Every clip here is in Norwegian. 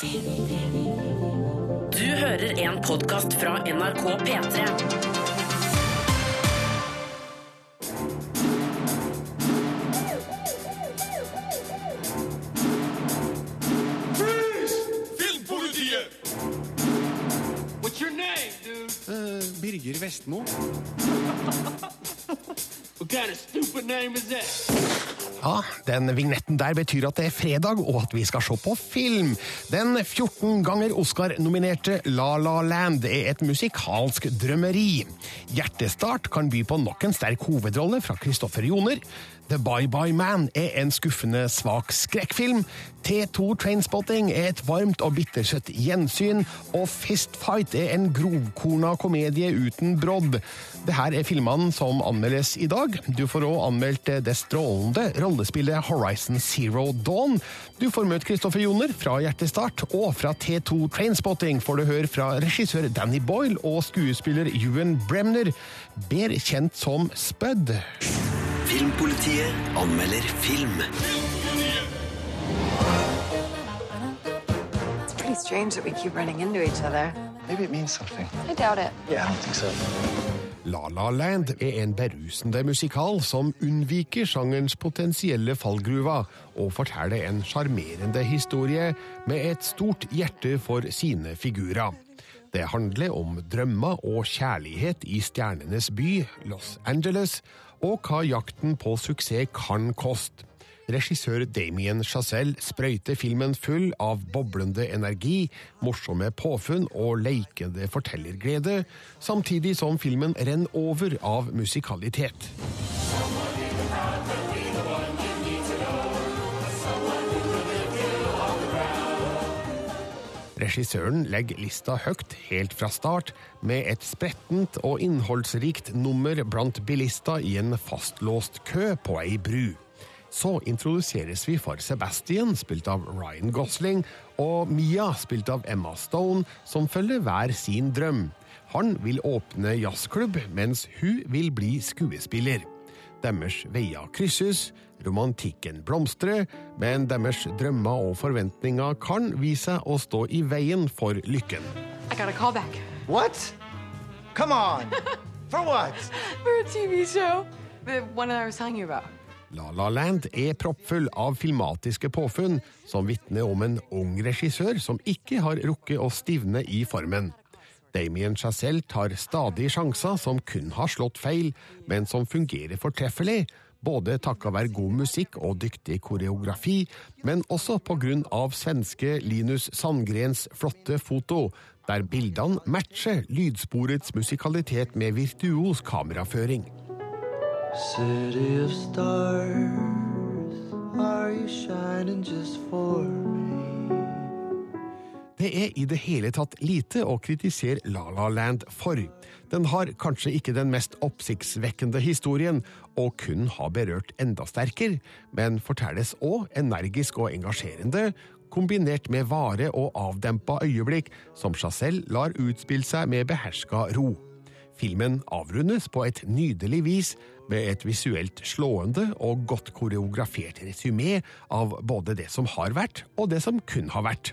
Du hører en podkast fra NRK P3. Filmpolitiet! What's your name, dude? Birger Vestmo. Ja, den vignetten der betyr at det er fredag, og at vi skal se på film. Den 14 ganger Oscar-nominerte La La Land er et musikalsk drømmeri. Hjertestart kan by på nok en sterk hovedrolle fra Kristoffer Joner. The Bye Bye Man er en skuffende svak skrekkfilm. T2 Trainspotting er et varmt og bittersøtt gjensyn. Og Fistfight er en grovkorna komedie uten brodd. Det her er filmene som anmeldes i dag. Du får òg anmeldt det strålende rollespillet Horizon Zero Dawn. Du får møte Kristoffer Joner fra Hjertestart, og fra T2 Trainspotting får du høre fra regissør Danny Boyle og skuespiller Ewan Bremner, bedre kjent som Spud. Filmpolitiet anmelder film. It's pretty strange that we keep running into each other. Maybe it means something. I doubt it. Yeah, I don't think so. La La Land er en berusende musikal som unnviker sjangerens potensielle fallgruver, og forteller en sjarmerende historie med et stort hjerte for sine figurer. Det handler om drømmer og kjærlighet i stjernenes by, Los Angeles, og hva jakten på suksess kan koste. Regissør Damien Chazelle sprøyter filmen full av boblende energi, morsomme påfunn og leikende fortellerglede, samtidig som filmen renner over av musikalitet. Regissøren legger lista høyt helt fra start, med et sprettent og innholdsrikt nummer blant bilister i en fastlåst kø på ei bru. Så introduseres vi for Sebastian, spilt av Ryan Gosling, og Mia, spilt av Emma Stone, som følger hver sin drøm. Han vil åpne jazzklubb, mens hun vil bli skuespiller. Deres veier krysses, romantikken blomstrer, men deres drømmer og forventninger kan vise seg å stå i veien for lykken. I got a call back What? Come on! For what? for a TV show. The one that I was telling you about. La La Land er proppfull av filmatiske påfunn som vitner om en ung regissør som ikke har rukket å stivne i formen. Damien Chazelle tar stadig sjanser som kun har slått feil, men som fungerer fortreffelig, både takket være god musikk og dyktig koreografi, men også av svenske Linus Sandgrens flotte foto, der bildene matcher lydsporets musikalitet med virtuos kameraføring. City of stars, are you shining just for me? Det er i det hele tatt lite å kritisere La La Land for. Den har kanskje ikke den mest oppsiktsvekkende historien, og kun har berørt enda sterkere, men fortelles òg energisk og engasjerende, kombinert med vare og avdempa øyeblikk som Chazelle lar utspille seg med beherska ro. Filmen avrundes på et nydelig vis med et visuelt slående og godt koreografert resymé av både det som har vært, og det som kun har vært.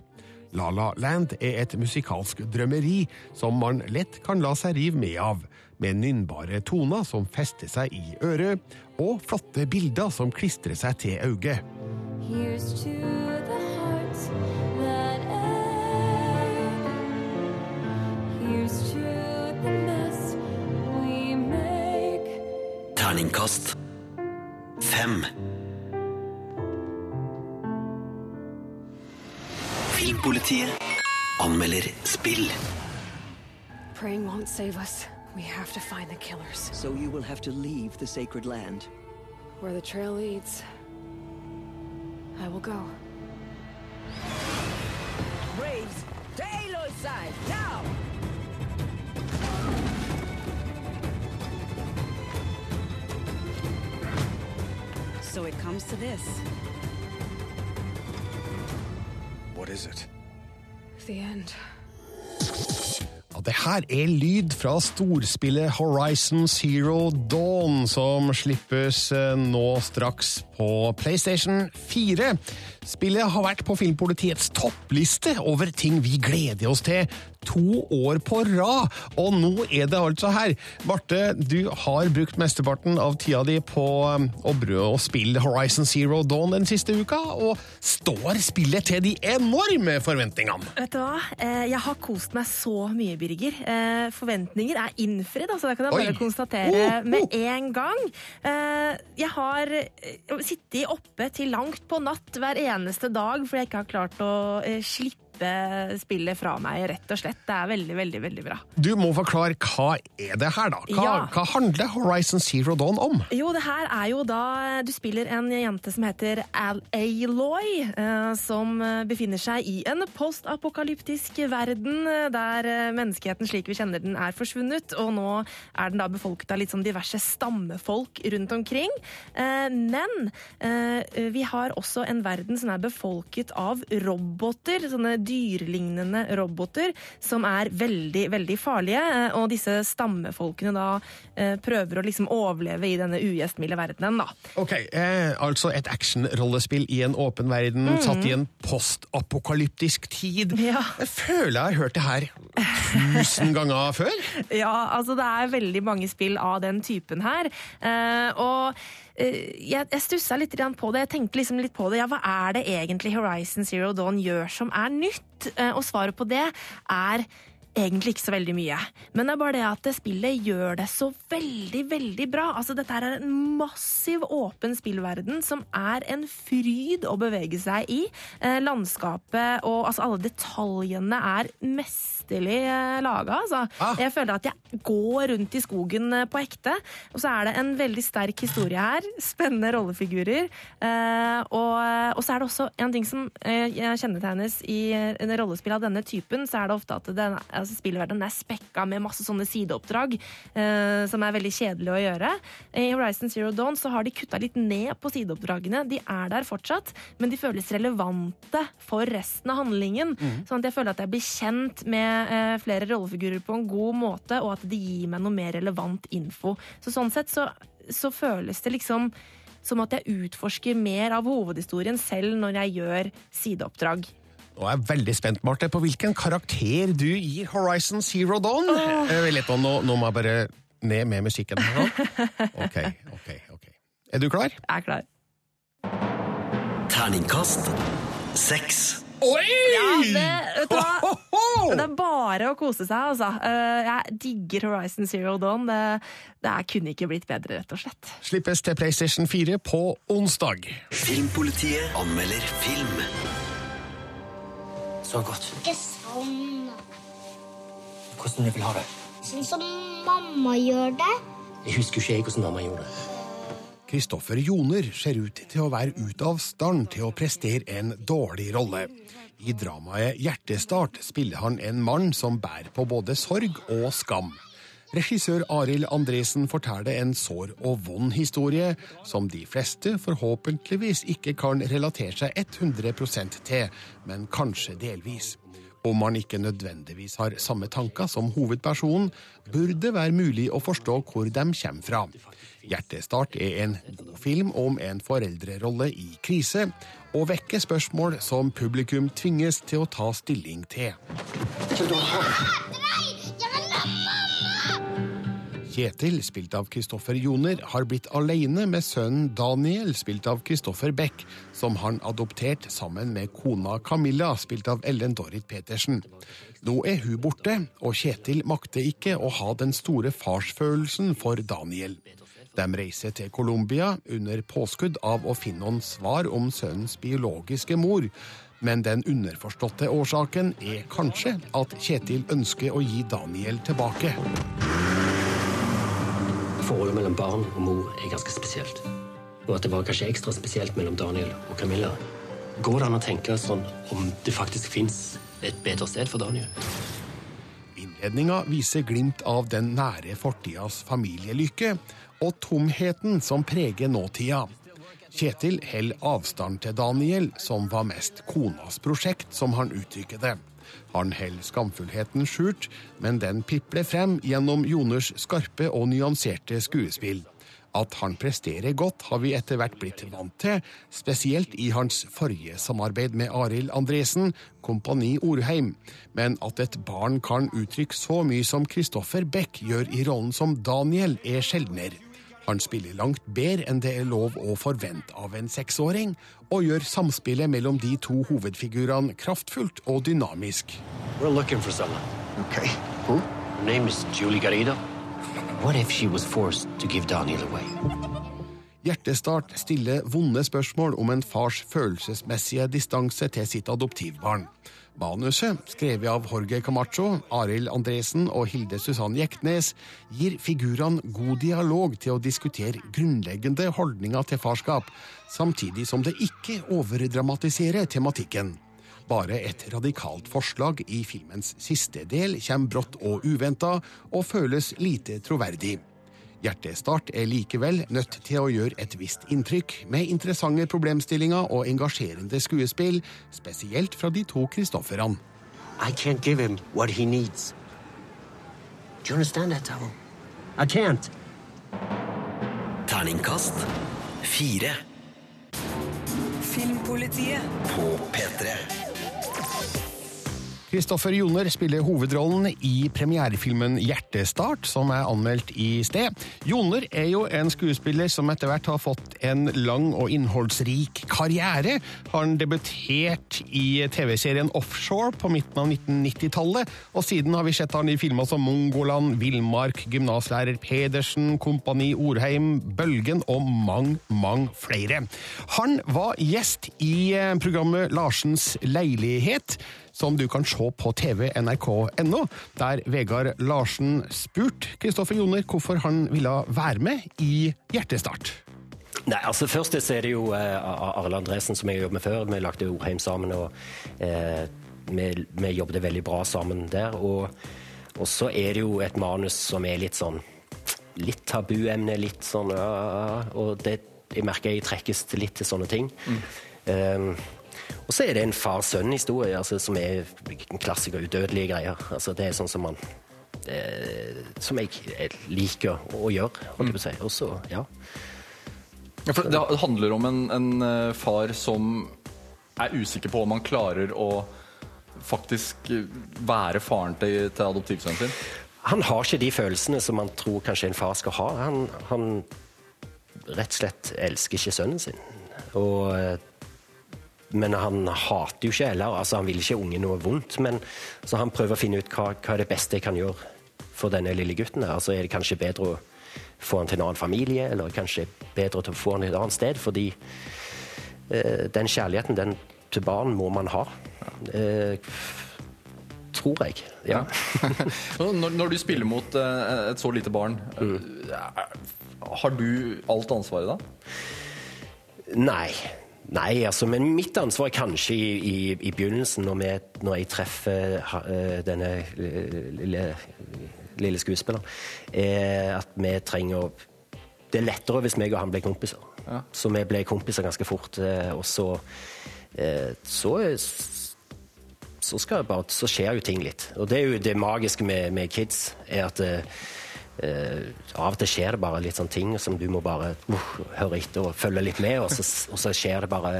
La La Land er et musikalsk drømmeri som man lett kan la seg rive med av, med nynnbare toner som fester seg i øret, og flotte bilder som klistrer seg til øyet. Here's to the hearts that ache. Here's to the mess we make. Terningkast fem. Filmpolitiet anmelder spill. Praying won't save us. We have to find the killers. So you will have to leave the sacred land. Where the trail leads, I will go. Braves, to Aloy's side, now! So it comes to this. What is it? The end. det her er lyd fra storspillet Horizon Zero Dawn, som slippes eh, nå straks på PlayStation 4. Spillet har vært på Filmpolitiets toppliste over ting vi gleder oss til to år på rad, og nå er det altså her. Marte, du har brukt mesteparten av tida di på um, å brød og spille Horizon Zero Dawn den siste uka, og står spillet til de enorme forventningene? Vet du hva? Eh, Jeg har kost meg så mye, Birger. Eh, Forventninger er innfridd, altså det kan jeg bare Oi. konstatere Oh, oh. med en gang. Eh, Jeg har sittet oppe til langt på natt hver eneste dag fordi jeg ikke har klart å eh, slippe spillet fra meg, rett og slett. Det er veldig, veldig, veldig bra. Du må forklare hva er det her, da? Hva, Ja. hva handler Horizon Zero Dawn om? Jo, det her er jo da Du spiller en jente som heter Al Aloy, eh, som befinner seg i en postapokalyptisk verden eh, der eh, menneskeheten slik vi kjenner den, er forsvunnet. Og nå er den da befolket av litt sånn diverse stammefolk rundt omkring. Men vi har også en verden som er befolket av roboter, sånne dyrelignende roboter, som er veldig, veldig farlige. eh, Og disse stammefolkene da eh, prøver å liksom overleve i denne ugjestmilde verdenen, da. Ok, eh, Altså et actionrollespill i en åpen verden, mm. satt i en postapokalyptisk tid. Ja. Jeg føler jeg har hørt det her tusen ganger før. Ja, altså det er veldig mange spill av den typen her. Eh, og jeg, jeg stussa litt på det. Jeg tenkte liksom litt på det. Ja, hva er det egentlig Horizon Zero Dawn gjør som er nytt? Eh, og svaret på det er egentlig ikke så veldig mye. Men det er bare det at det spillet gjør det så veldig, veldig bra. Altså, dette er en massiv, åpen spillverden som er en fryd å bevege seg i. Eh, landskapet og altså, alle detaljene er mesterlig eh, laga. Altså. Jeg føler at jeg går rundt i skogen eh, på ekte. Og så er det en veldig sterk historie her. Spennende rollefigurer. Eh, og, og så er det også en ting som eh, kjennetegnes i en rollespill av denne typen, så er det ofte at den, altså spillverdenen er spekka med masse sånne sideoppdrag eh, som er veldig kjedelige å gjøre. I Horizon Zero Dawn så har de kutta litt ned på sideoppdragene. De er der fortsatt, men de føles relevante for resten av handlingen. Sånn at jeg føler at jeg blir kjent med eh, flere rollefigurer på en god måte, og at de gir meg noe mer relevant info. Så sånn sett så, så føles det liksom som at jeg utforsker mer av hovedhistorien selv når jeg gjør sideoppdrag. Nå er jeg veldig spent, Marte, på hvilken karakter du gir Horizon Zero Dawn. Oh. litt, nå, nå må jeg bare ned med musikken her nå. Ok, ok, ok. Er du klar? Jeg er klar. Terningkast seks. Oi! Ja, det, vet du hva? det er bare å kose seg, altså. Eh, Jeg digger Horizon Zero Dawn. Det, det er- kunne ikke blitt bedre, rett og slett. Slippes til PlayStation 4 på onsdag. Filmpolitiet anmelder film. Så godt. Ikke sånn. Hvordan du vil ha det. Sånn som mamma gjør det. Jeg husker ikke jeg hvordan mamma gjorde det. Kristoffer Joner ser ut til å være ute av stand til å prestere en dårlig rolle. I dramaet Hjertestart spiller han en mann som bærer på både sorg og skam. Regissør Arild Andresen forteller en sår og vond historie som de fleste forhåpentligvis ikke kan relatere seg 100% til, men kanskje delvis. Om man ikke nødvendigvis har samme tanker som hovedpersonen, burde det være mulig å forstå hvor de kommer fra. Hjertestart er en god film om en foreldrerolle i krise, og vekker spørsmål som publikum tvinges til å ta stilling til. Kjetil, spilt av Kristoffer Joner, har blitt alene med sønnen Daniel, spilt av Kristoffer Beck, som han adoptert sammen med kona Camilla, spilt av Ellen Dorrit Petersen. Nå er hun borte, og Kjetil makter ikke å ha den store farsfølelsen for Daniel. De reiser til Colombia under påskudd av å finne noen svar om sønnens biologiske mor. Men den underforståtte årsaken er kanskje at Kjetil ønsker å gi Daniel tilbake. Forholdet mellom barn og mor er ganske spesielt. Og at det var kanskje ekstra spesielt mellom Daniel og Camilla. Går det an å tenke sånn om det faktisk fins et bedre sted for Daniel? Innledninga viser glimt av den nære fortidas familielykke og tomheten som preger nåtida. Kjetil holder avstand til Daniel, som var mest konas prosjekt, som han uttrykker det. Han holder skamfullheten skjult, men den pipler frem gjennom Joners skarpe og nyanserte skuespill. At han presterer godt, har vi etter hvert blitt vant til, spesielt i hans forrige samarbeid med Arild Andresen, Kompani Orheim. Men at et barn kan uttrykke så mye som Kristoffer Beck gjør i rollen som Daniel, er sjeldnere. Han spiller langt bedre enn det er lov å forvente av en seksåring, og gjør samspillet mellom de to hovedfigurene kraftfullt og dynamisk. Okay. Hjertestart stiller vonde spørsmål om en fars følelsesmessige distanse til sitt adoptivbarn. Manuset, skrevet av Jorge Camacho, Arild Andresen og Hilde Susann Jektnes, gir figurene god dialog til å diskutere grunnleggende holdninger til farskap, samtidig som det ikke overdramatiserer tematikken. Bare et radikalt forslag i filmens siste del kommer brått og uventa, og føles lite troverdig. Hjertestart er likevel nødt til å gjøre et visst inntrykk, med interessante problemstillinger og engasjerende skuespill, spesielt fra de to Kristofferne. I can't give him what he needs. Do you understand that, Tavo? I can't. Terningkast fire Filmpolitiet. på P3. Kristoffer Joner spiller hovedrollen i premierefilmen Hjertestart, som er anmeldt i sted. Joner er jo en skuespiller som etter hvert har fått en lang og innholdsrik karriere. Han debuterte i TV-serien Offshore på midten av 1990-tallet, og siden har vi sett han i filmer som Mongoland, Villmark, Gymnaslærer Pedersen, Kompani Orheim, Bølgen og mange, mange flere. Han var gjest i eh, programmet Larsens leilighet som du kan se på TV nrk.no, der Vegard Larsen spurte Kristoffer Joner hvorfor han ville være med i Hjertestart. Nei, altså Først så er det jo eh, Arle Andresen som jeg har jobbet med før. Vi lagde Orheim sammen, og eh, vi, vi jobbet veldig bra sammen der. Og, og så er det jo et manus som er litt sånn Litt tabuemne, litt sånn ja, Og det, jeg merker jeg trekkes litt til sånne ting. Um, og så er det en far-sønn-historie, altså, som er en klassiker, udødelige greier. Altså, det er sånn som man eh, Som jeg liker å gjøre, holdt jeg på å si. Og så, ja. Ja, for det handler om en, en eh, far som er usikker på om han klarer å faktisk eh, være faren til, til adoptivsønnen sin. Han har ikke de følelsene som man tror kanskje en far skal ha. Han, han rett og slett elsker ikke sønnen sin. Og, eh, men han hater jo ikke heller. Altså, han vil ikke ungen noe vondt. Men så han prøver å finne ut hva, hva er det beste jeg kan gjøre for denne lille gutten. her. Altså, er det kanskje bedre å få han til en annen familie, eller kanskje bedre til å få han et annet sted? Fordi eh, den kjærligheten den til barn må man ha. Eh, tror jeg. Ja. når, når du spiller mot eh, et så lite barn, eh, har du alt ansvaret da? Nei. Nei, altså, men mitt ansvar er kanskje i, i, i begynnelsen, når, vi, når jeg treffer ha- eh, denne lille, lille skuespilleren, er at vi trenger å Det er lettere hvis meg og han blir kompiser. Så vi ble kompiser ganske fort. eh, Og så eh, så, så, skal jeg bare, så skjer jo ting litt. Og det er jo det magiske med, med kids, er at eh, av og til skjer det bare litt sånne ting som du må bare uh, høre etter og følge litt med, og så, og så skjer det bare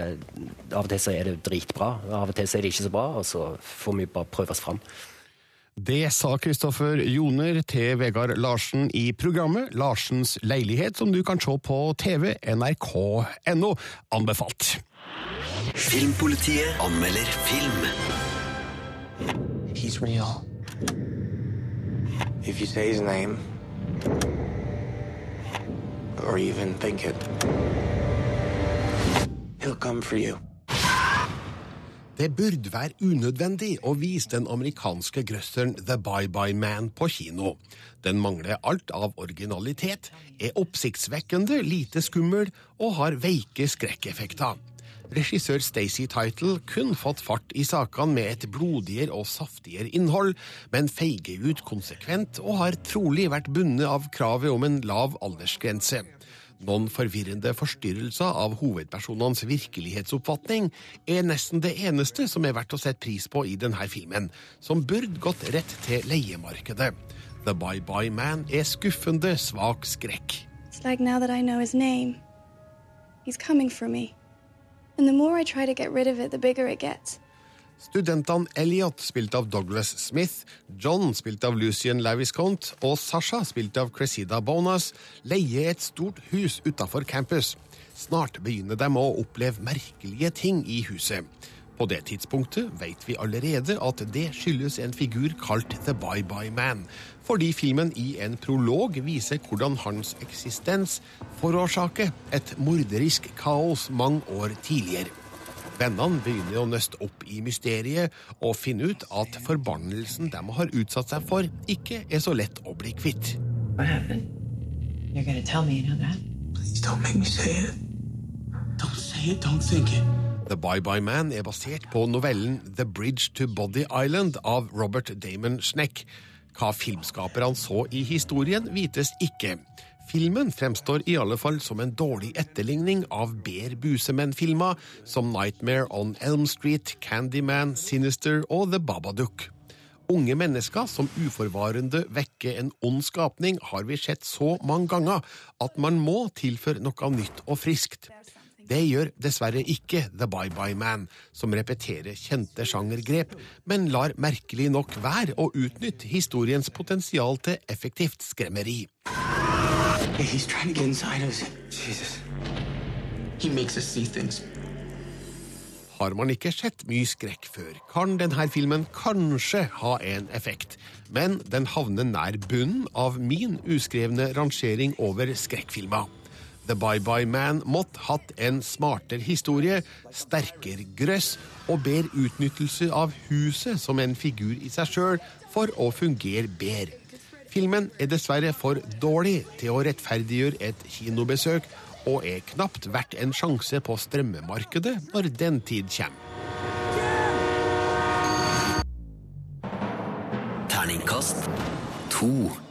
Av og til så er det dritbra, av og til så er det ikke så bra, og så får vi bare prøve oss fram. Det sa Kristoffer Joner til Vegard Larsen i programmet Larsens leilighet, som du kan se på TV nrk.no. Anbefalt. Filmpolitiet anmelder film. He's real. If you say his name, or even think it, he'll come for you. Det burde være unødvendig å vise den amerikanske grøsseren The Bye Bye Man på kino. Den mangler alt av originalitet, er oppsiktsvekkende lite skummel og har veike skrekkeffekter. Regissør Stacey Title kun fått fart i sakene med et blodigere og saftigere innhold, men feiger ut konsekvent og har trolig vært bundet av kravet om en lav aldersgrense. Noen forvirrende forstyrrelser av hovedpersonenes virkelighetsoppfatning er nesten det eneste som er verdt å sette pris på i denne filmen, som burde gått rett til leiemarkedet. The Bye Bye Man er skuffende svak skrekk. It's like now that I know his name, he's coming for me. And the more I try to get rid of it, the bigger it gets. Studentene Elliot, spilt av Douglas Smith, John, spilt av Lucian Laviscount, og Sasha, spilt av Cressida Bonas, leier et stort hus utafor campus. Snart begynner de å oppleve merkelige ting i huset. På det tidspunktet vet vi allerede at det skyldes en figur kalt The Bye Bye Man, fordi filmen i en prolog viser hvordan hans eksistens forårsaker et morderisk kaos mange år tidligere. Vennene begynner å nøste opp i mysteriet og finne ut at forbannelsen de har utsatt seg for, ikke er så lett å bli kvitt. Hva happened? You're gonna tell me you know that? Please don't make me say it. Don't say it, don't think it. The Bye Bye Man er basert på novellen The Bridge to Body Island av Robert Damon Schneck. Hva filmskaperne så i historien, vites ikke. Filmen fremstår i alle fall som en dårlig etterligning av bedre busemenn-filmer som Nightmare on Elm Street, Candyman, Sinister og The Babadook. Unge mennesker som uforvarende vekker en ond skapning, har vi sett så mange ganger at man må tilføre noe nytt og friskt. Det gjør dessverre ikke The Bye Bye Man, som repeterer kjente sjangergrep, men lar merkelig nok være å utnytte historiens potensial til effektivt skremmeri. Hey, he's trying to get inside us. Jesus. He makes us see things. Har man ikke sett mye skrekk før, kan denne filmen kanskje ha en effekt, men den havner nær bunnen av min uskrevne rangering over skrekkfilmer. The Bye Bye Man måtte hatt en smartere historie, sterkere grøss og bedre utnyttelse av huset som en figur i seg sjøl for å fungere bedre. Filmen er dessverre for dårlig til å rettferdiggjøre et kinobesøk, og er knapt verdt en sjanse på strømmemarkedet når den tid kommer. Terningkast 2.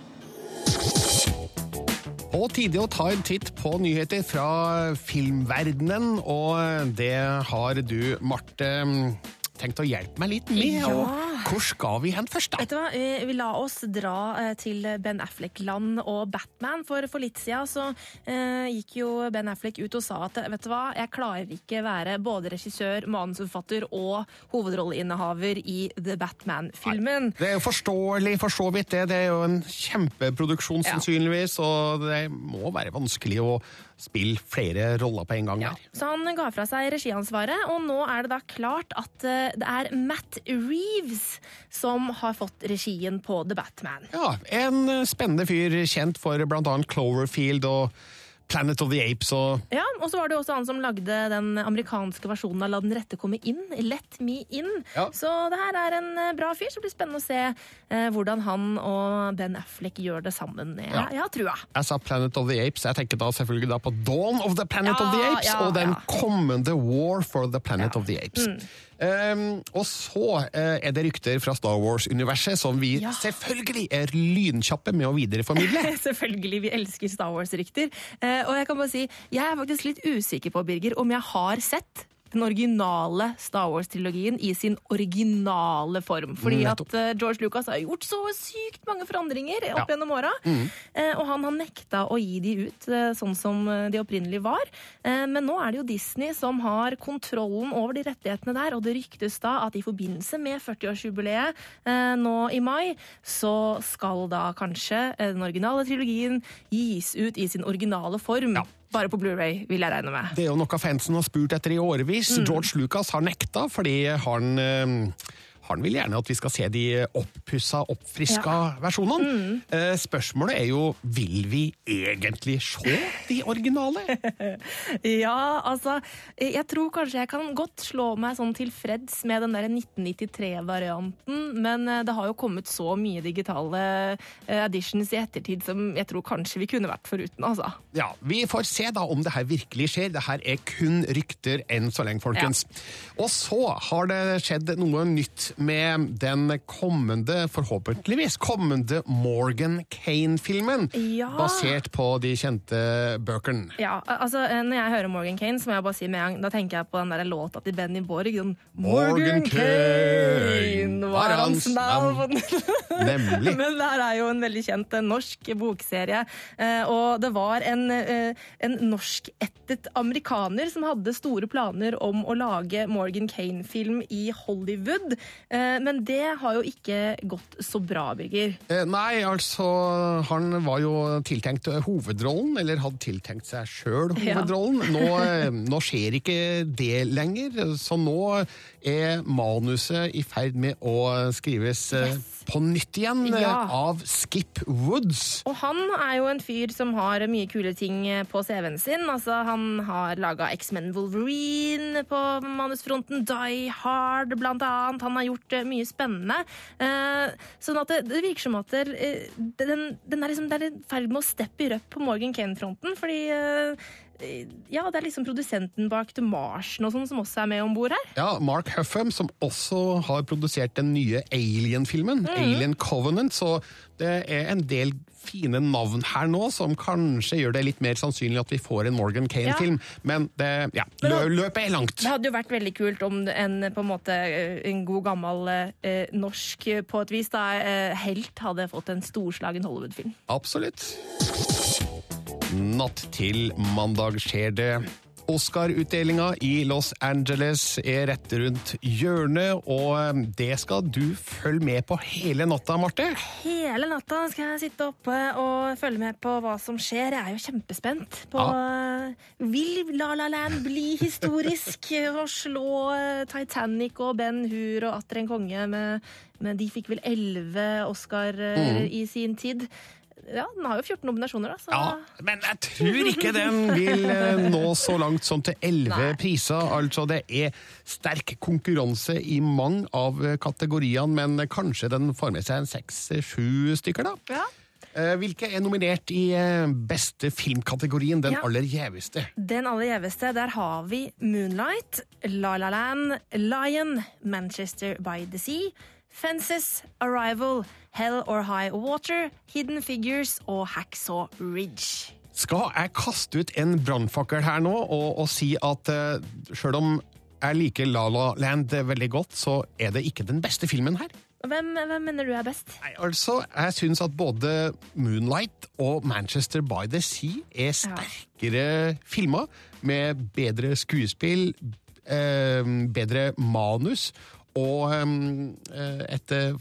Og tidlig å ta en titt på nyheter fra filmverdenen, og det har du, Marte, tenkt å hjelpe meg litt med. Ja. Hvor skal vi hen først, da? Vet du hva, Vi, Vi la oss dra eh, til Ben Affleck-land og Batman. For for litt siden så eh, gikk jo Ben Affleck ut og sa at vet du hva, jeg klarer ikke være både regissør, manusforfatter og hovedrolleinnehaver i The Batman-filmen. Det er jo forståelig for så vidt, det. Det er jo en kjempeproduksjon, Ja. sannsynligvis, og det må være vanskelig å spille flere roller på en gang her. Så han ga fra seg regiansvaret, og nå er det da klart at eh, det er Matt Reeves som har fått regien på The Batman. Ja, en eh, spennende fyr, kjent for annet Cloverfield og Planet of the Apes og Ja, og så var det også han som lagde den amerikanske versjonen av La den rette komme inn. Let me in. Ja. Så det her er en eh, bra fyr, så det blir spennende å se eh, hvordan han og Ben Affleck gjør det sammen. Jeg, Ja. jeg har trua. Jeg sa Planet of the Apes, jeg tenker da selvfølgelig da på Dawn of the Planet Ja, of the Apes, og den kommende War for the Planet of the Apes. Mm. Um, og så eh, er det rykter fra Star Wars-universet som vi Ja. selvfølgelig er lynkjappe med å videreformidle. Selvfølgelig, vi elsker Star Wars-rykter. Eh, og jeg kan bare si, jeg er faktisk litt usikker på, Birger, om jeg har sett den originale Star Wars-trilogien i sin originale form. Fordi at eh, George Lucas har gjort så sykt mange forandringer opp Ja. gjennom åra. Mhm. Eh, og han har nekta å gi de ut eh, sånn som de opprinnelig var. Men nå er det jo Disney som har kontrollen over de rettighetene der, og det ryktes da at i forbindelse med 40-årsjubileet eh, nå i mai, så skal da kanskje den originale trilogien gis ut i sin originale form. Bare på Blu-ray, vil jeg regne med. Det er jo noe fansen har spurt etter i årevis. Mm. George Lucas har nekta, fordi han, eh, han vil gjerne at vi skal se de oppussa, oppfriska versjonene. Mm. Eh, spørsmålet er jo vil vi egentlig se de originale? Ja, altså Jeg tror kanskje jeg kan godt slå meg sånn tilfreds med den der 1993-varianten, men eh, det har jo kommet så mye digitale eh, editions i ettertid som jeg tror kanskje vi kunne vært foruten, altså. Ja, Vi får se da om det her virkelig skjer. Det her er kun rykter enn så lenge, folkens. Og så har det skjedd noe nytt med den kommende, forhåpentligvis kommende Morgan Kane-filmen. Ja. Basert på de kjente bøkene. Ja, altså Når jeg hører Morgan Kane, så må jeg bare si med en gang, da tenker jeg på den der låta til Benny Borg. Sånn, Morgan Kane var! Nemlig. Men det her er jo en veldig kjent eh, norsk bokserie. Eh, Og det var en, eh, en norskættet amerikaner som hadde store planer om å lage Morgan Kane-film i Hollywood. Men det har jo ikke gått så bra, Birger. Nei, altså Han var jo tiltenkt hovedrollen, eller hadde tiltenkt seg sjøl Ja. hovedrollen. Nå, eh, nå skjer ikke det lenger, så nå er manuset i ferd med å skrives yes. på nytt igjen eh, Ja. av Skip Woods. Og han er jo en fyr som har mye kule ting på CV-en sin. Altså, han har laga X-Men Wolverine på manusfronten, Die Hard blant annet. Han har gjort eh, mye spennende. Eh, sånn at det, det virker som at det, eh, den, den er liksom, det er i ferd med å steppe i røpp på Morgan Kane-fronten. Fordi eh, ja, det er liksom produsenten bak The Martian og sånn som også er med om bord her. Ja, Mark Huffam, som også har produsert den nye Alien-filmen, mm. Alien Covenant, så det er en del fine navn her nå som kanskje gjør det litt mer sannsynlig at vi får en Morgan Kane-film, men det, ja, Men da- løpet er langt. Det hadde jo vært veldig kult om en, på en, måte, en god gammel eh, norsk eh, på et vis da, eh, helt hadde fått en storslagen Hollywood-film. Absolutt. Natt til mandag skjer det. Oscar-utdelinga i Los Angeles er rett rundt hjørnet, og det skal du følge med på hele natta, Marte. Hele natta skal jeg sitte oppe og følge med på hva som skjer. Jeg er jo kjempespent på Vil La La Land bli historisk og slå eh, Titanic og Ben Hur og atter en konge med, med De fikk vel elleve Oscar eh, Mm. i sin tid. Ja, den har jo 14 nominasjoner, da. Så. Ja, men jeg tror ikke den vil eh, nå så langt som til elleve priser. Altså, det er sterk konkurranse i mange av eh, kategoriene, men kanskje den får med seg en seks-sju stykker, da. Ja. Eh, Hvilke er nominert i beste filmkategorien, den Ja. aller gjeveste? Den aller gjeveste, der har vi Moonlight, La La Land, Lion, Manchester by the Sea, Fences, Arrival, Hell or High Water, Hidden Figures og Hacksaw Ridge. Skal jeg kaste ut en brannfakkel her nå og, og si at uh, sjøl om jeg liker La La Land veldig godt, så er det ikke den beste filmen her. Hvem, hvem mener du er best? Nei, altså, Jeg syns at både Moonlight og Manchester by the Sea er sterkere filmer, med bedre skuespill, eh, bedre manus og etter et eh,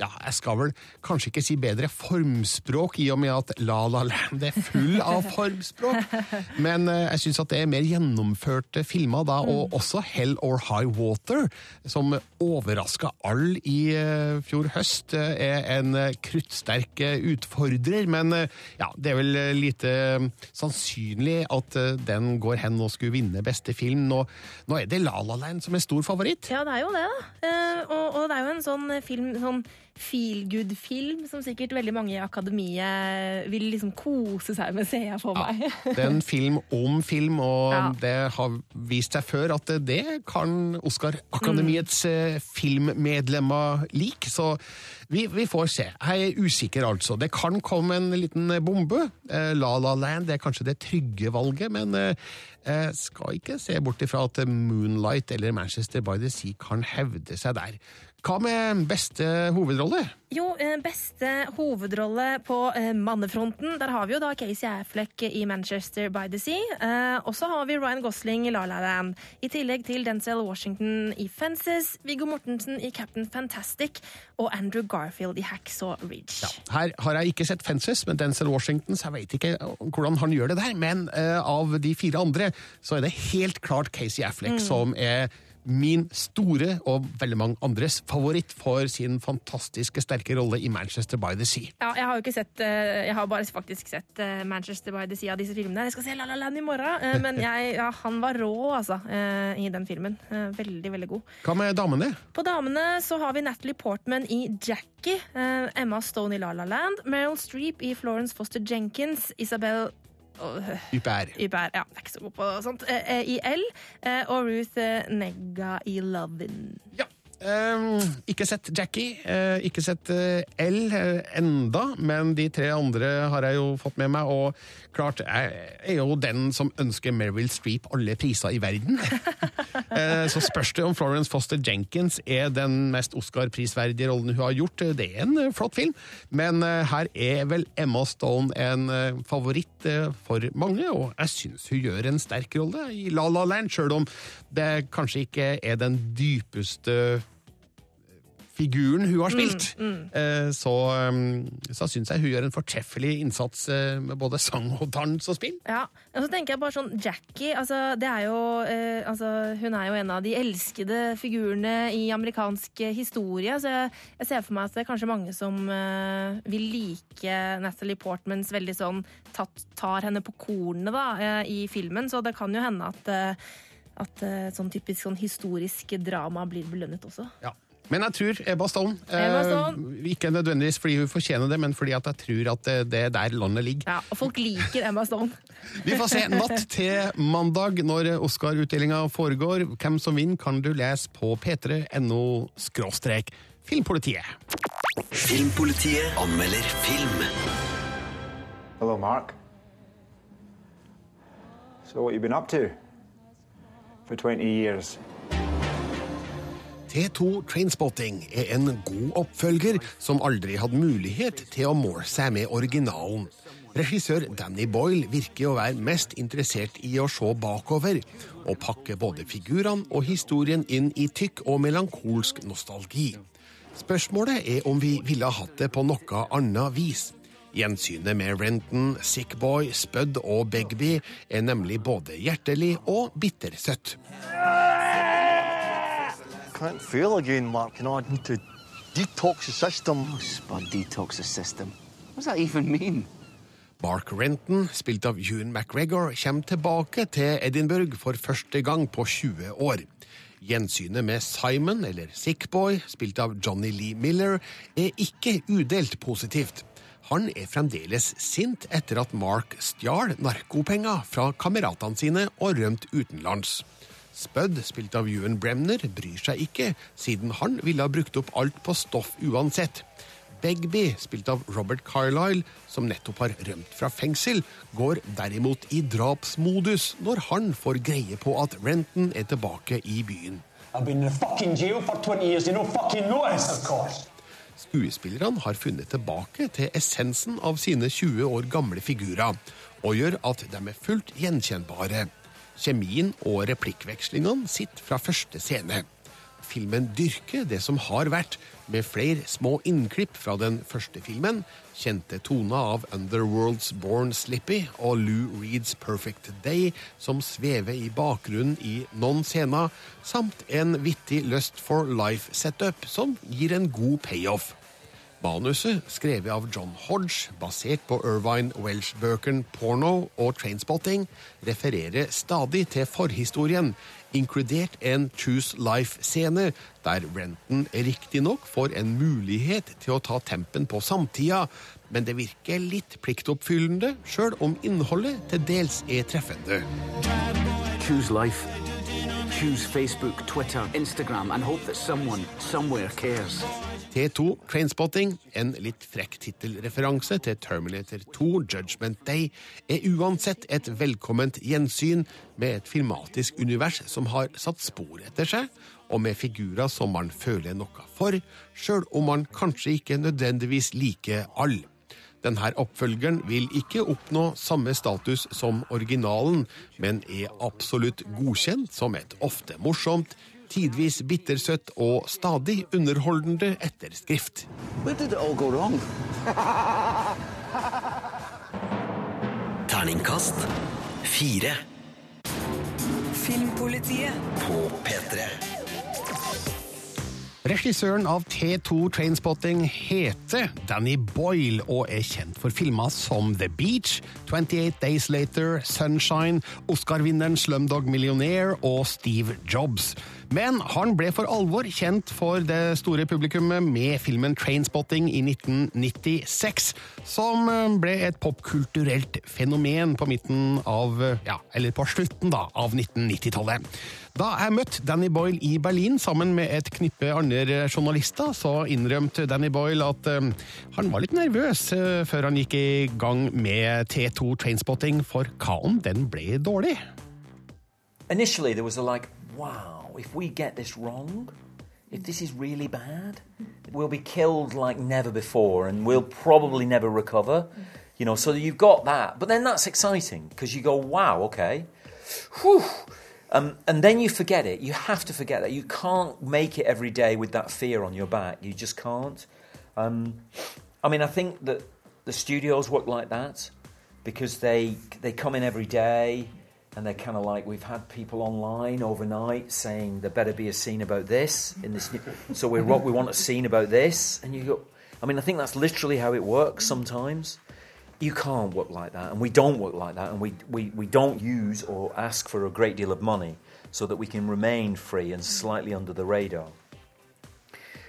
ja, jeg skal vel kanskje ikke si bedre formspråk, i og med at La La Land er full av formspråk. Men eh, jeg syns at det er mer gjennomførte filmer da, og også Hell or High Water, som overraska all i eh, fjor høst, eh, er en kruttsterk utfordrer. Men ja, det er vel lite sannsynlig at den går hen og skulle vinne beste film. Nå, nå er det La La Land som er stor favoritt. Ja, det er jo det, da. Eh, og, og det er jo en sånn film, sånn feel good-film, som sikkert veldig mange i akademiet vil liksom kose seg med, ser jeg for meg. Det er en film om film, og Ja. det har vist seg før at det kan Oscar-akademiets mm. filmmedlemmer like. Så vi, vi får se. Jeg er usikker, altså. Det kan komme en liten bombe. Eh, La La Land er kanskje det trygge valget, men eh, jeg skal ikke se bort ifra at Moonlight eller Manchester by the Sea kan hevde seg der. Hva med beste hovedrolle? Jo, eh, beste hovedrolle på eh, mannefronten. Der har vi jo da Casey Affleck i Manchester by the Sea. Eh, og så har vi Ryan Gosling i La La Land. I tillegg til Denzel Washington i Fences, Viggo Mortensen i Captain Fantastic og Andrew Garfield i Hacksaw Ridge. Her har jeg ikke sett Fences med Denzel Washington, så jeg vet ikke hvordan han gjør det der. Men av de fire andre så er det helt klart Casey Affleck Mm. som er min store og veldig mange andres favoritt for sin fantastiske sterke rolle i Manchester by the Sea. Ja, jeg har jo ikke sett eh, Jeg har bare faktisk sett eh, Manchester by the Sea av disse filmene. Jeg skal se La La Land i morgen, eh, men jeg, ja, han var rå, altså, i den filmen. Veldig, veldig god. Hva med damene? På damene så har vi Natalie Portman i Jackie, Emma Stone i La La Land, Meryl Streep i Florence Foster Jenkins, Isabel Ypær. Ypær, ja, jeg er ikke så god på sånt. eh, eh, I L, eh, og Ruth eh, Negga i Lovin'. Eh, ikke sett Jackie, uh, ikke sett uh, L eh, enda, men de tre andre har jeg jo fått med meg, og klart, jeg er jo den som ønsker Meryl Streep alle priser i verden. Så spørs det om Florence Foster Jenkins er den mest Oscar-prisverdige rollen hun har gjort. Det er en flott film, men her er vel Emma Stone en favoritt for mange, og jeg syns hun gjør en sterk rolle i La La Land, sjøl om det kanskje ikke er den dypeste figuren hun har spilt. Eh, Så, eh, så syns jeg hun gjør en fortreffelig innsats eh, med både sang og dans og spill. Ja, og så tenker jeg bare sånn Jackie, altså, det er jo, altså, hun er jo en av de elskede figurene i amerikansk historie, så jeg, jeg ser for meg at det er kanskje mange som uh, vil like Natalie Portmans veldig sånn tatt, tar henne på kornet da, i filmen, så det kan jo hende at, at sånn typisk sånn historisk drama blir belønnet også. Ja. Men jeg tror Ebba Stone. Ebba eh, ikke nødvendigvis fordi hun fortjener det, men fordi at jeg tror at det, det er der landet ligger. Ja, og folk liker Ebba Stone. Vi får se natt til mandag når Oscar-utdelinga foregår. Hvem som vinner, kan du lese på p3.no skråstrek filmpolitiet. Filmpolitiet anmelder film. Hello, Mark. So, what you been up to for 20 years? T2 Trainspotting er en god oppfølger som aldri hadde mulighet til å måle seg med originalen. Regissør Danny Boyle virker å være mest interessert i å se bakover, og pakke både figurene og historien inn i tykk og melankolsk nostalgi. Spørsmålet er om vi ville hatt det på noe annet vis. Gjensynet med Renton, Sickboy, Spud og Begby er nemlig både hjertelig og bittersøtt. Can't fail again, Mark, and I need to detox the system. Spud detox the system. What does that even mean? Mark Renton, spilt av Ewan McGregor, kommer tilbake til Edinburgh for første gang på 20 år. Gjensynet med Simon, eller Sickboy, spilt av Johnny Lee Miller, er ikke udelt positivt. Han er fremdeles sint etter at Mark stjal narkopenger fra kameratene sine og rømte utenlands. Spud, spilt av Ewan Bremner, bryr seg ikke, siden han ville ha brukt opp alt på stoff uansett. Begby, spilt av Robert Carlyle, som nettopp har rømt fra fengsel, går derimot i drapsmodus når han får greie på at Renton er tilbake i byen. I've been in a fucking jail for 20 years. You don't fucking notice, of course. Skuespillerne har funnet tilbake til essensen av sine 20 år gamle figurer, og gjør at de er fullt gjenkjennbare. Kjemien og replikkvekslingene sitter fra første scene. Filmen dyrker det som har vært, med flere små innklipp fra den første filmen, kjente toner av Underworld's Born Slippy og Lou Reeds Perfect Day, som svever i bakgrunnen i noen scener, samt en vittig Lust for Life-setup som gir en god payoff. Manuset, skrevet av John Hodge, basert på Irvine Welsh-bøkene Porno og Trainspotting, refererer stadig til forhistorien, inkludert en Choose Life-scene, der Renton riktignok får en mulighet til å ta tempen på samtida, men det virker litt pliktoppfyllende, sjøl om innholdet til dels er treffende. Choose life. Choose Facebook, Twitter, Instagram, and hope that someone, somewhere cares. T2 Trainspotting, en litt frekk tittelreferanse til Terminator 2 Judgment Day, er uansett et velkomment gjensyn med et filmatisk univers som har satt spor etter seg, og med figurer som man føler noe for, sjøl om man kanskje ikke nødvendigvis liker alle. Denne oppfølgeren vil ikke oppnå samme status som originalen, men er absolutt godkjent som et ofte morsomt, tidvis bittersøtt og stadig underholdende etterskrift. Terningkast fire. Filmpolitiet På P3. Regissøren av T2 Trainspotting heter Danny Boyle og er kjent for filmer som The Beach, 28 Days Later, Sunshine, Oscar-vinneren Slumdog Millionaire og Steve Jobs. Men han ble for alvor kjent for det store publikummet med filmen Trainspotting i 1996, som eh, ble et popkulturelt fenomen på midten av, eh, ja, eller på slutten da, av 1990-tallet. Da jeg møtte Danny Boyle i Berlin sammen med et knippe andre journalister, så innrømte Danny Boyle at eh, han var litt nervøs før han gikk i gang med T2 Trainspotting, for hva om den ble dårlig? Initially, there was a wow, if we get this wrong, if this is really bad, we'll be killed like never before and we'll probably never recover. You know, so you've got that. But then that's exciting because you go, wow, okay. Whew. Um, and then you forget it. You have to forget that. You can't make it every day with that fear on your back. You just can't. Um, I mean, I think that the studios work like that because they they come in every day and they're kind of like we've had people online overnight saying there better be a scene about this in this new, so we what we want a scene about this. And you go I mean I think that's literally how it works sometimes. You can't work like that. And we don't work like that. And we, we, we don't use or ask for a great deal of money so that we can remain free and slightly under the radar.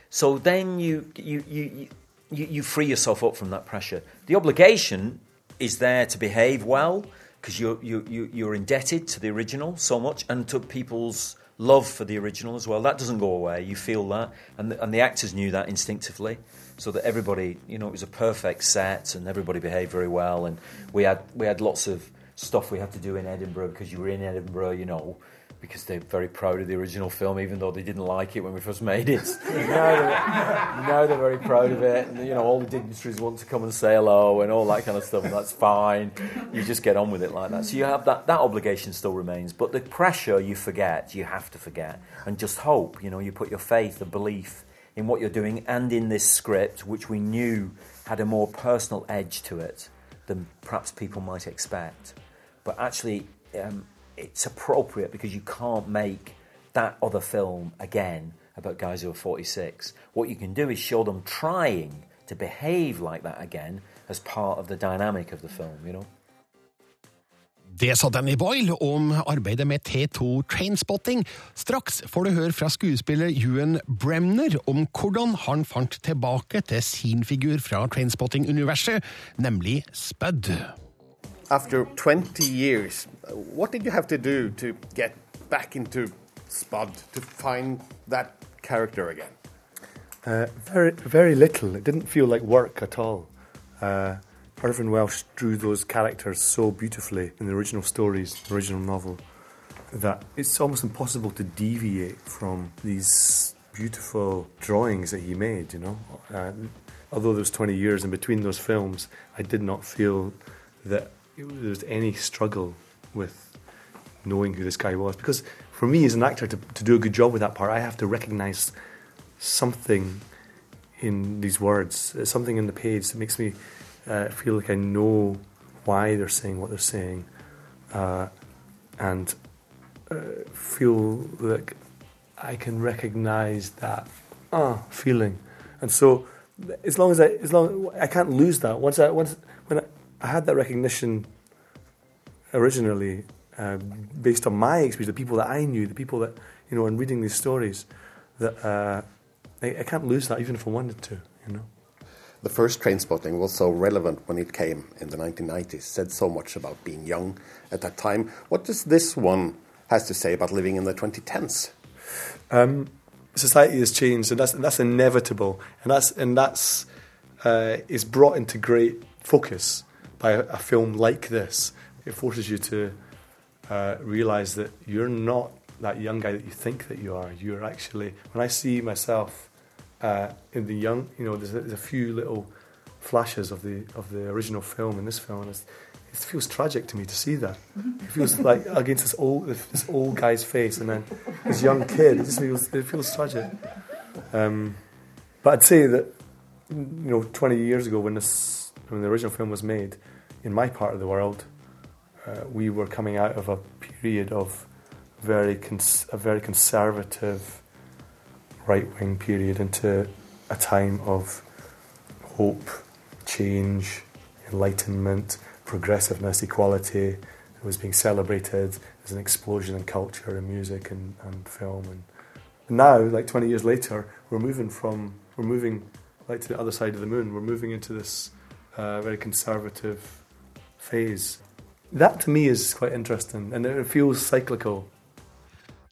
So then you you, you, you, you free yourself up from that pressure. The obligation is there to behave well because you're, you, you, you're indebted to the original so much and to people's love for the original as well. That doesn't go away. You feel that. And the, and the actors knew that instinctively. So that everybody, you know, it was a perfect set and everybody behaved very well. And we had, we had lots of stuff we had to do in Edinburgh because you were in Edinburgh, you know, because they're very proud of the original film, even though they didn't like it when we first made it. now, they're, they're very proud of it, and you know all the dignitaries want to come and say hello and all that kind of stuff, and that's fine. You just get on with it like that. So you have that that obligation still remains, but the pressure you forget, you have to forget, and just hope. You know, you put your faith, the belief in what you're doing, and in this script, which we knew had a more personal edge to it than perhaps people might expect. But actually, um, it's appropriate because you can't make that other film again about guys who are 46. What you can do is show them trying to behave like that again as part of the dynamic of the film, you know? Det sa Danny Boyle om arbeidet med T2 Trainspotting. Straks får du høre fra skuespiller Ewan Bremner om hvordan han fant tilbake til sin figur fra Trainspotting-universet, nemlig Spud. After 20 years, what did you have to do to get back into Spud, to find that character again? Uh, very, very little. It didn't feel like work at all. Uh, Irvin Welsh drew those characters so beautifully in the original stories, the original novel, that it's almost impossible to deviate from these beautiful drawings that he made. You know, uh, although there was 20 years in between those films, I did not feel that there was any struggle with knowing who this guy was because for me as an actor to, to do a good job with that part, I have to recognise something in these words, uh, something in the page that makes me uh, feel like I know why they're saying what they're saying, uh, and uh, feel like I can recognise that ah feeling, and so as long as I as long I can't lose that. Once I once I, had that recognition originally uh, based on my experience, the people that I knew, the people that you know, and reading these stories, that uh, I, I can't lose that even if I wanted to, you know. The first train spotting was so relevant when it came in the 1990s, said so much about being young at that time. What does this one has to say about living in the 2010s? Um, society has changed, and that's and that's inevitable, and that's and that's uh, is brought into great focus by a, film like this. It forces you to uh, realize that you're not that young guy that you think that you are. You're actually when I see myself uh, in the young, you know, there's a, there's a few little flashes of the of the original film in this film. And it's, it feels tragic to me to see that. It feels like against this old this old guy's face, and then this young kid. It just feels it feels tragic. Um, but I'd say that you know, 20 years ago when this when the original film was made, in my part of the world, uh, we were coming out of a period of very cons- a very conservative right wing period into a time of hope, change, enlightenment, progressiveness, equality. It was being celebrated. as an explosion in culture and music and, and film and now, like 20 years later, we're moving from, we're moving like to the other side of the moon. We're moving into this uh, very conservative phase. That to me is quite interesting, and it feels cyclical.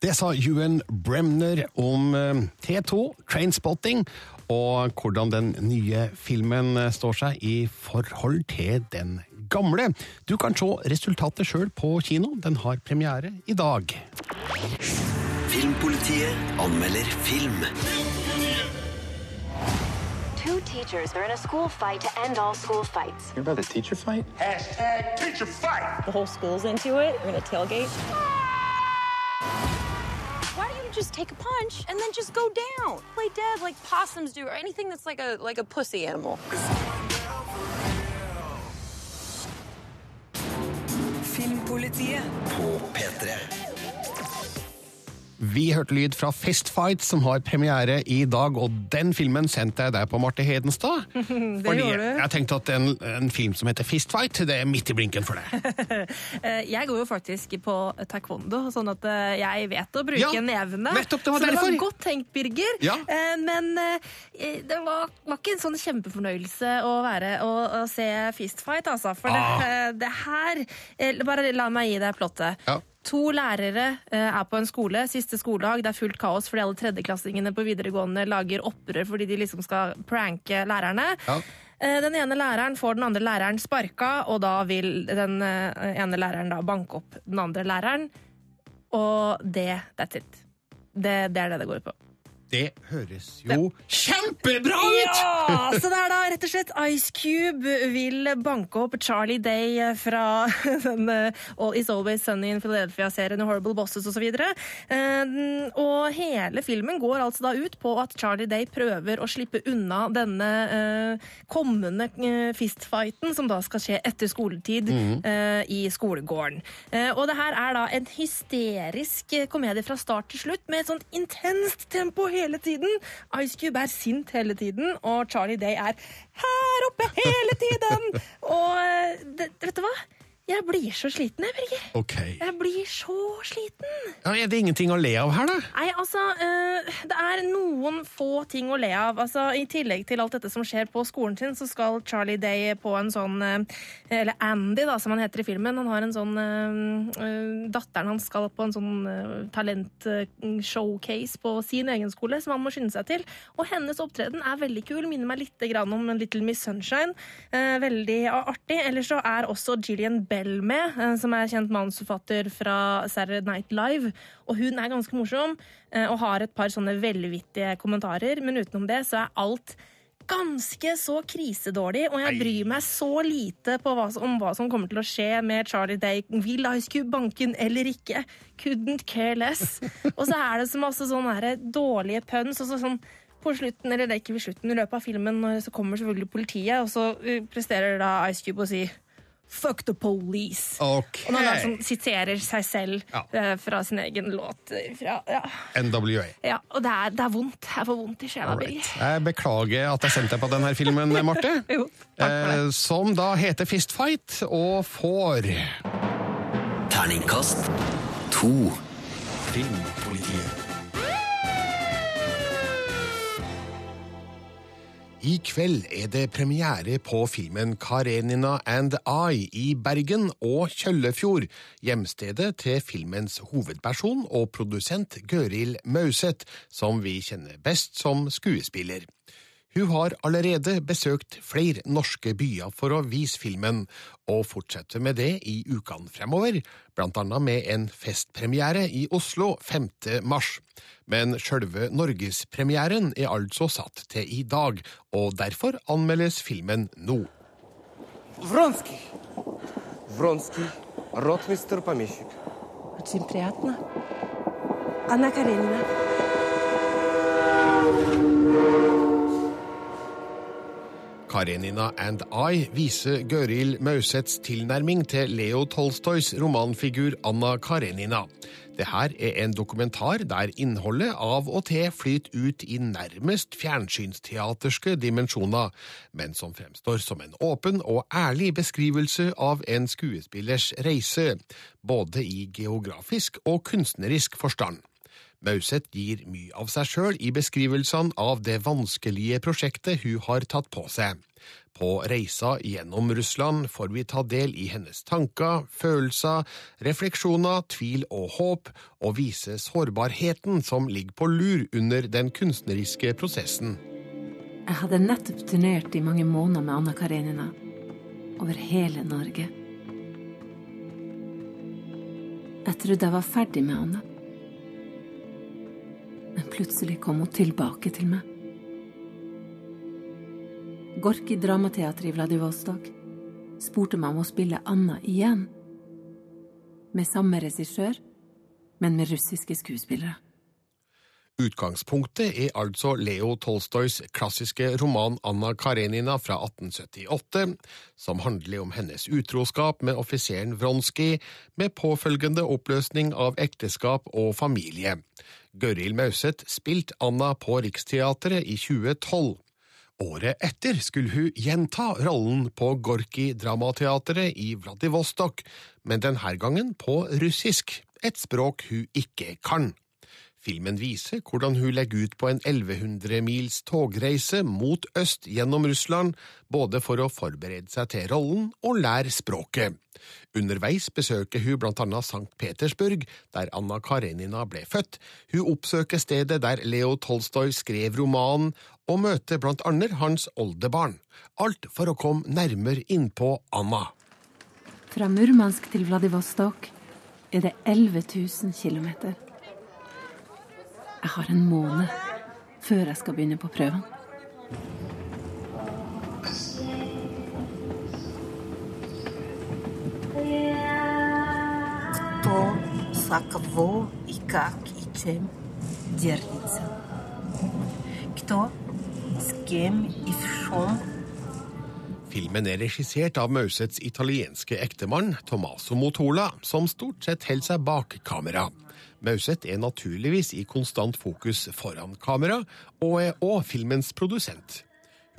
Det sa Ewan Bremner om eh, T2, Trainspotting, og hvordan den nye filmen eh, står seg i forhold til den gamle. Du kan se resultatet sjøl på kino. Den har premiere i dag. Filmpolitiet anmelder film. Two teachers are in a school fight to end all school fights. You're about the teacher fight? Hashtag teacher fight. The whole school's into it. We're gonna tailgate. Why don't you just take a punch and then just go down? Play dead like possums do, or anything that's like a like a pussy animal. Filmpolitiet på P3. Vi hørte lyd fra Fistfight, som har premiere i dag, og den filmen sendte jeg deg på, Marte Hedenstad. Det Fordi gjorde du. jeg tenkte at en, en film som heter Fistfight, det er midt i blinken for deg. Eh, Jeg går jo faktisk på taekwondo, sånn at eh, jeg vet å bruke Ja, nevene. nettopp, det var Så det derfor. var godt tenkt, Birger. Ja. Eh, Men det var, var ikke en sånn kjempefornøyelse å, være, å, å se Fistfight, altså. For Ah. det, det her Bare la meg gi deg plottet. Ja. To lærere eh, er på en skole, siste skoledag. Det er fullt kaos fordi alle tredjeklassingene på videregående lager opprør fordi de liksom skal pranke lærerne. Ja. Den ene læreren får den andre læreren sparka, og da vil den eh, ene læreren da banke opp den andre læreren. Og det that's it. Det, det er det det går ut på. Det høres jo kjempebra ut! Ja! Så det er da rett og slett Ice Cube vil banke opp Charlie Day fra den eh, All Is Always Sunny in Philadelphia-serien Horrible Bosses osv. Og, og hele filmen går altså da ut på at Charlie Day prøver å slippe unna denne eh, kommende eh, fistfighten som da skal skje etter skoletid mm -hmm. i skolegården. Eh, og det her er da en hysterisk eh, komedie fra start til slutt med et sånt intenst tempo hele tiden. Ice Cube er sint hele tiden, og Charlie Day er her oppe hele tiden! og eh, det, vet du hva? Jeg blir så sliten, jeg, Birger. Okay. Jeg blir så sliten. Ja, er det ingenting å le av her, da? Nei, altså, eh, det er noen få ting å le av. Altså, I tillegg til alt dette som skjer på skolen sin, så skal Charlie Day på en sånn eh, Eller Andy, da, som han heter i filmen. Han har en sånn eh, Datteren hans skal på en sånn talent-showcase på sin egen skole, som han må skynde seg til. Og hennes opptreden er veldig kul. Minner meg litt grann om Little Miss Sunshine. Veldig artig. Ellers så er også Gillian Bell med, eh, som er kjent manusforfatter fra Saturday Night Live. Og hun er ganske morsom eh, og har et par sånne velvittige kommentarer, men utenom det så er alt ganske så krisedårlig, og jeg bryr meg så lite på hva, som- om hva som kommer til å skje med Charlie Day. Vil Ice Cube banke den eller ikke? Couldn't care less. Og så er det så masse sånne dårlige puns. og så sånn på slutten, eller det er ikke ved slutten, i løpet av filmen så kommer selvfølgelig politiet, og så uh, presterer da Ice Cube å si Fuck the police. Okay. Og når han sånn siterer seg selv eh, fra sin egen låt. eh, Fra, ja. NWA. ja, og det er, det er vondt. Jeg får vondt i sjela. Jeg beklager at jeg sendte deg på denne filmen, Marte. Jo, eh, som da heter Fistfight, og får Terningkast to. Filmpolitiet. I kveld er det premiere på filmen Karenina and I i Bergen og Kjøllefjord, hjemstedet til filmens hovedperson og produsent Gøril Mauseth, som vi kjenner best som skuespiller. Hun har allerede besøkt flere norske byer for å vise filmen, og fortsetter med det i ukene fremover, blant annet med en festpremiere i Oslo 5. mars. Men sjølve norgespremieren er altså satt til i dag, og derfor anmeldes filmen nå. Вронский. Вронский. Ротмистр помещик. Очень приятно. Анна Каренина. Karenina and I viser Gøril Mausets tilnærming til Leo Tolstois romanfigur Anna Karenina. Det her er en dokumentar der innholdet av og til flyter ut i nærmest fjernsynsteaterske dimensjoner, men som fremstår som en åpen og ærlig beskrivelse av en skuespillers reise, både i geografisk og kunstnerisk forstand. Mauseth gir mye av seg sjøl i beskrivelsene av det vanskelige prosjektet hun har tatt på seg. På reisa gjennom Russland får vi ta del i hennes tanker, følelser, refleksjoner, tvil og håp, og vise sårbarheten som ligger på lur under den kunstneriske prosessen. Jeg hadde nettopp turnert i mange måneder med Anna Karenina. Over hele Norge. Jeg trodde jeg var ferdig med Anna. Plutselig kom hun tilbake til meg. Gorki Dramateatret i Vladivostok spurte meg om å spille Anna igjen. Med samme regissør, men med russiske skuespillere. Utgangspunktet er altså Leo Tolstojs klassiske roman Anna Karenina fra 1878, som handler om hennes utroskap med offiseren Vronskij, med påfølgende oppløsning av ekteskap og familie. Gøril Mauseth spilte Anna på Riksteatret i 2012. Året etter skulle hun gjenta rollen på Gorki Dramateatret i Vladivostok, men denne gangen på russisk, et språk hun ikke kan. Filmen viser hvordan hun legger ut på en 1100 mils togreise mot øst gjennom Russland, både for å forberede seg til rollen og lære språket. Underveis besøker hun blant annet St. Petersburg, der Anna Karenina ble født. Hun oppsøker stedet der Leo Tolstoy skrev romanen, og møter blant annet hans oldebarn. Alt for å komme nærmere innpå Anna. Fra Murmansk til Vladivostok er det 11 000 kilometer. Jeg har en måned før jeg skal begynne på prøven. Кто, за кого и как и чем держится. Кто, с кем и в чем Filmen er regissert av Mauseths italienske ektemann Tommaso Motola, som stort sett holder seg bak kamera. Mauseth er naturligvis i konstant fokus foran kamera, og er òg filmens produsent.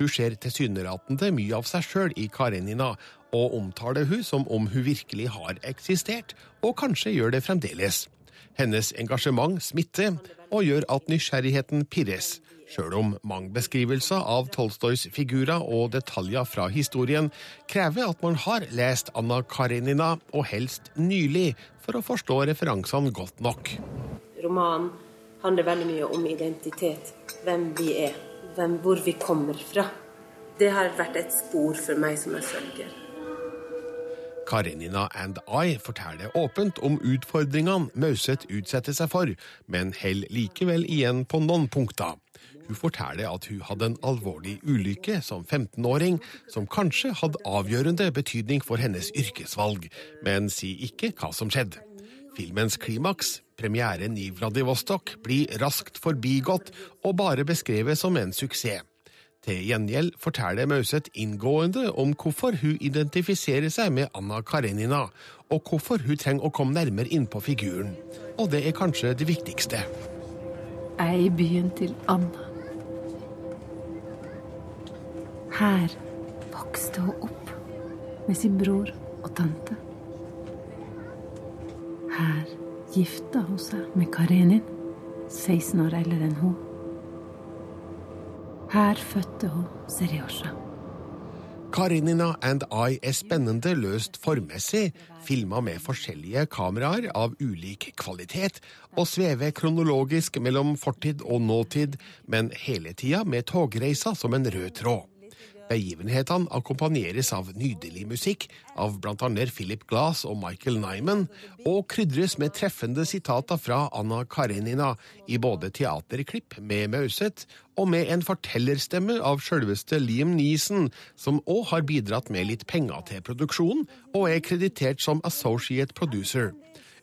Hun ser tilsynelatende mye av seg sjøl i Karenina, og omtaler hun som om hun virkelig har eksistert, og kanskje gjør det fremdeles. Hennes engasjement smitter, og gjør at nysgjerrigheten pirres, sjøl om mange beskrivelser av Tolstojs figurer og detaljer fra historien krever at man har lest Anna Karenina, og helst nylig, for å forstå referansene godt nok. Romanen handler veldig mye om identitet. Hvem vi er. Hvem, hvor vi kommer fra. Det har vært et spor for meg som jeg følger. Karenina and I forteller åpent om utfordringene Mauseth utsetter seg for, men holder likevel igjen på noen punkter. Hun forteller at hun hadde en alvorlig ulykke som 15-åring, som kanskje hadde avgjørende betydning for hennes yrkesvalg, men sier ikke hva som skjedde. Filmens klimaks, premieren i Vladivostok, blir raskt forbigått og bare beskrevet som en suksess. Til gjengjeld forteller Mauseth inngående om hvorfor hun identifiserer seg med Anna Karenina, og hvorfor hun trenger å komme nærmere innpå figuren. Og det er kanskje det viktigste. Jeg er i byen til Anna. Her vokste hun opp med sin bror og tante. Her gifta hun seg med Karenin, 16 år eldre enn hun. Her fødte hun Seriosha. Karenina and I er spennende løst formmessig, filma med forskjellige kameraer av ulik kvalitet, og svever kronologisk mellom fortid og nåtid, men hele tida med togreisa som en rød tråd. Begivenhetene akkompagneres av nydelig musikk av bl.a. Philip Glass og Michael Nyman, og krydres med treffende sitater fra Anna Karenina i både teaterklipp med Mauseth og med en fortellerstemme av sjølveste Liam Neeson, som òg har bidratt med litt penger til produksjonen, og er kreditert som associate producer.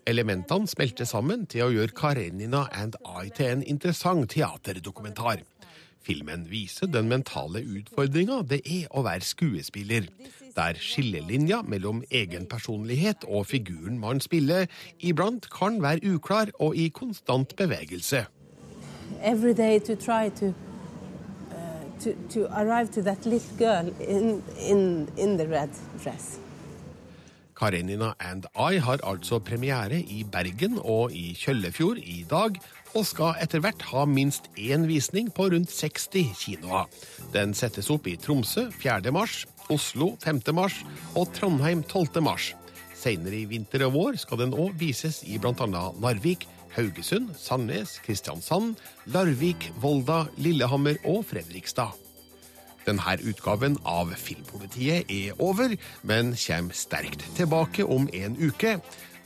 Elementene smelter sammen til å gjøre Karenina and I til en interessant teaterdokumentar. Filmen viser den mentale utfordringa det er å være skuespiller, der skillelinja mellom egen personlighet og figuren man spiller, iblant kan være uklar og i konstant bevegelse. Every day to try to, uh, to, to arrive to that little girl in, in, in the red dress. Karenina and I har altså premiere i Bergen og i Kjøllefjord i dag, og skal etter hvert ha minst én visning på rundt 60 kinoer. Den settes opp i Tromsø 4. mars, Oslo 5. mars og Trondheim 12. mars. Senere i vinter og vår skal den òg vises i bl.a. Narvik, Haugesund, Sandnes, Kristiansand, Larvik, Volda, Lillehammer og Fredrikstad. Denne utgaven av Filmpolitiet er over, men kommer sterkt tilbake om en uke.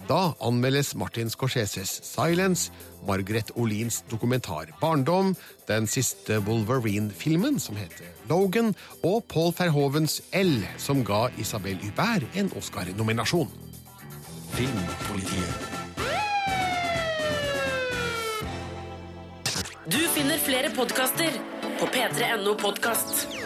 Da anmeldes Martin Scorseses Silence, Margaret Olins dokumentar Barndom, den siste Wolverine-filmen, som heter Logan, og Paul Verhovens L, som ga Isabel Hubert en Oscar-nominasjon. Filmpolitiet. Du finner flere podkaster på p3.no podkast.